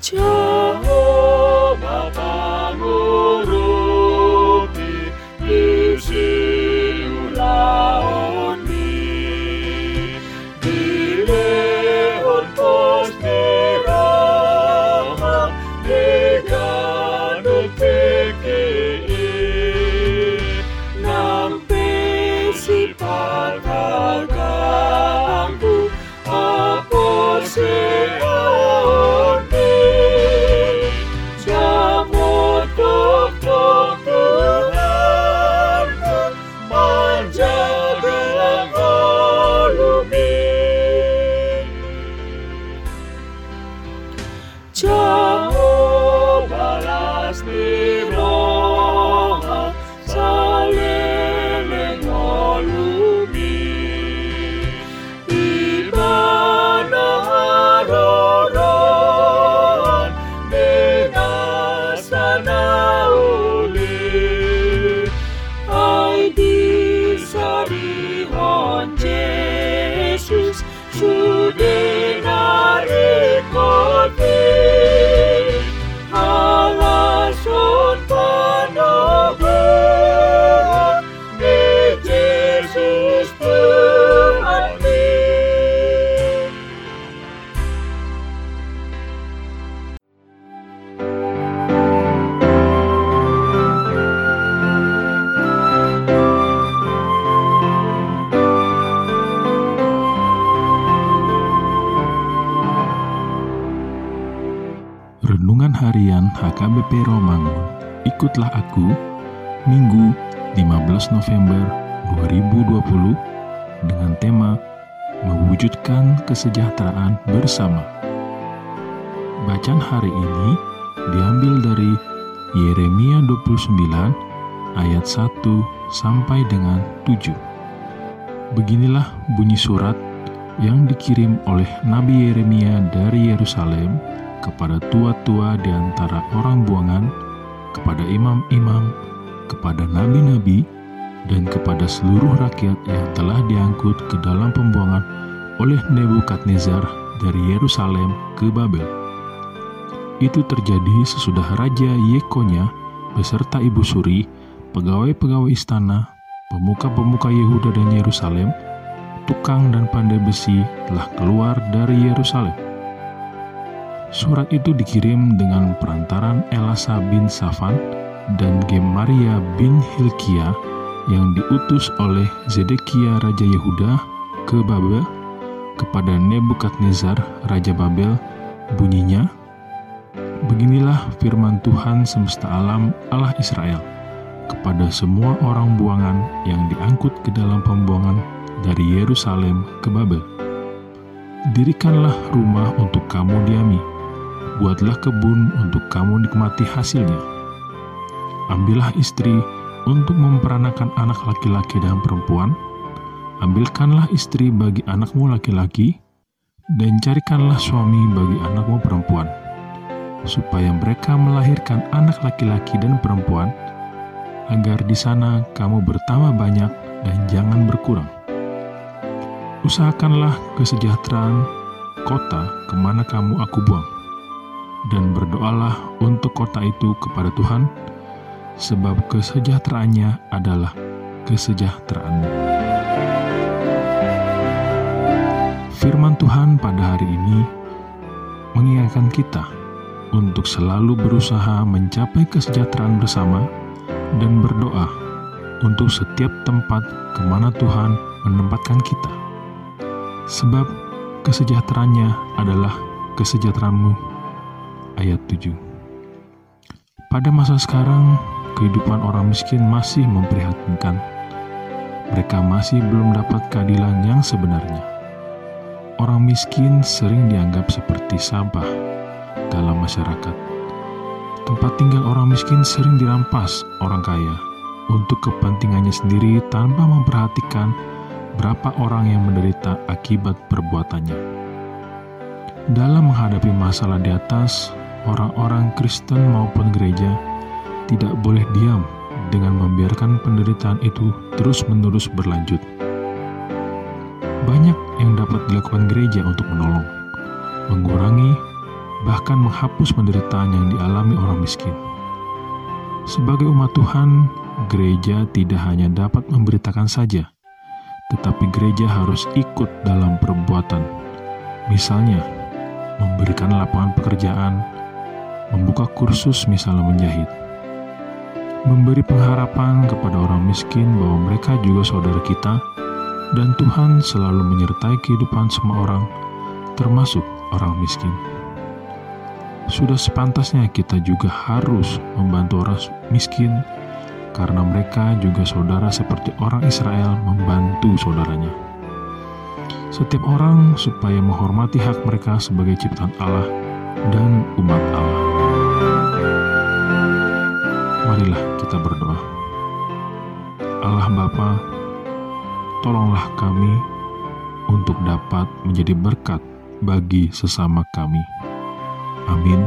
就 HKBP Romangun. Ikutlah aku Minggu 15 November 2020 dengan tema Mewujudkan Kesejahteraan Bersama. Bacaan hari ini diambil dari Yeremia 29 ayat 1 sampai dengan 7. Beginilah bunyi surat yang dikirim oleh Nabi Yeremia dari Yerusalem kepada tua-tua di antara orang buangan, kepada imam-imam, kepada nabi-nabi, dan kepada seluruh rakyat yang telah diangkut ke dalam pembuangan oleh Nebukadnezar dari Yerusalem ke Babel. Itu terjadi sesudah Raja Yekonya beserta Ibu Suri, pegawai-pegawai istana, pemuka-pemuka Yehuda dan Yerusalem, tukang dan pandai besi telah keluar dari Yerusalem. Surat itu dikirim dengan perantaran Elasa bin Safan dan Gemaria bin Hilkia yang diutus oleh Zedekia Raja Yehuda ke Babel kepada Nebukadnezar Raja Babel bunyinya Beginilah firman Tuhan semesta alam Allah Israel kepada semua orang buangan yang diangkut ke dalam pembuangan dari Yerusalem ke Babel. Dirikanlah rumah untuk kamu diami, buatlah kebun untuk kamu nikmati hasilnya. Ambillah istri untuk memperanakan anak laki-laki dan perempuan, ambilkanlah istri bagi anakmu laki-laki, dan carikanlah suami bagi anakmu perempuan, supaya mereka melahirkan anak laki-laki dan perempuan, agar di sana kamu bertambah banyak dan jangan berkurang. Usahakanlah kesejahteraan kota ke mana kamu aku buang, dan berdoalah untuk kota itu kepada Tuhan, sebab kesejahteraannya adalah kesejahteraanmu. Firman Tuhan pada hari ini mengingatkan kita untuk selalu berusaha mencapai kesejahteraan bersama dan berdoa untuk setiap tempat ke mana Tuhan menempatkan kita. Sebab kesejahteraannya adalah kesejahteraanmu. Ayat 7 Pada masa sekarang, kehidupan orang miskin masih memprihatinkan. Mereka masih belum dapat keadilan yang sebenarnya. Orang miskin sering dianggap seperti sampah dalam masyarakat. Tempat tinggal orang miskin sering dirampas orang kaya untuk kepentingannya sendiri tanpa memperhatikan berapa orang yang menderita akibat perbuatannya. Dalam menghadapi masalah di atas, orang-orang Kristen maupun gereja tidak boleh diam dengan membiarkan penderitaan itu terus-menerus berlanjut. Banyak yang dapat dilakukan gereja untuk menolong, mengurangi, bahkan menghapus penderitaan yang dialami orang miskin. Sebagai umat Tuhan, gereja tidak hanya dapat memberitakan saja, tetapi gereja harus ikut dalam perbuatan. Misalnya, memberikan lapangan pekerjaan, membuka kursus misalnya menjahit, memberi pengharapan kepada orang miskin bahwa mereka juga saudara kita, dan Tuhan selalu menyertai kehidupan semua orang, termasuk orang miskin. Sudah sepantasnya kita juga harus membantu orang miskin, karena mereka juga saudara seperti orang Israel membantu saudaranya. Setiap orang supaya menghormati hak mereka sebagai ciptaan Allah dan umat Allah. Bapa, tolonglah kami untuk dapat menjadi berkat bagi sesama kami. Amin.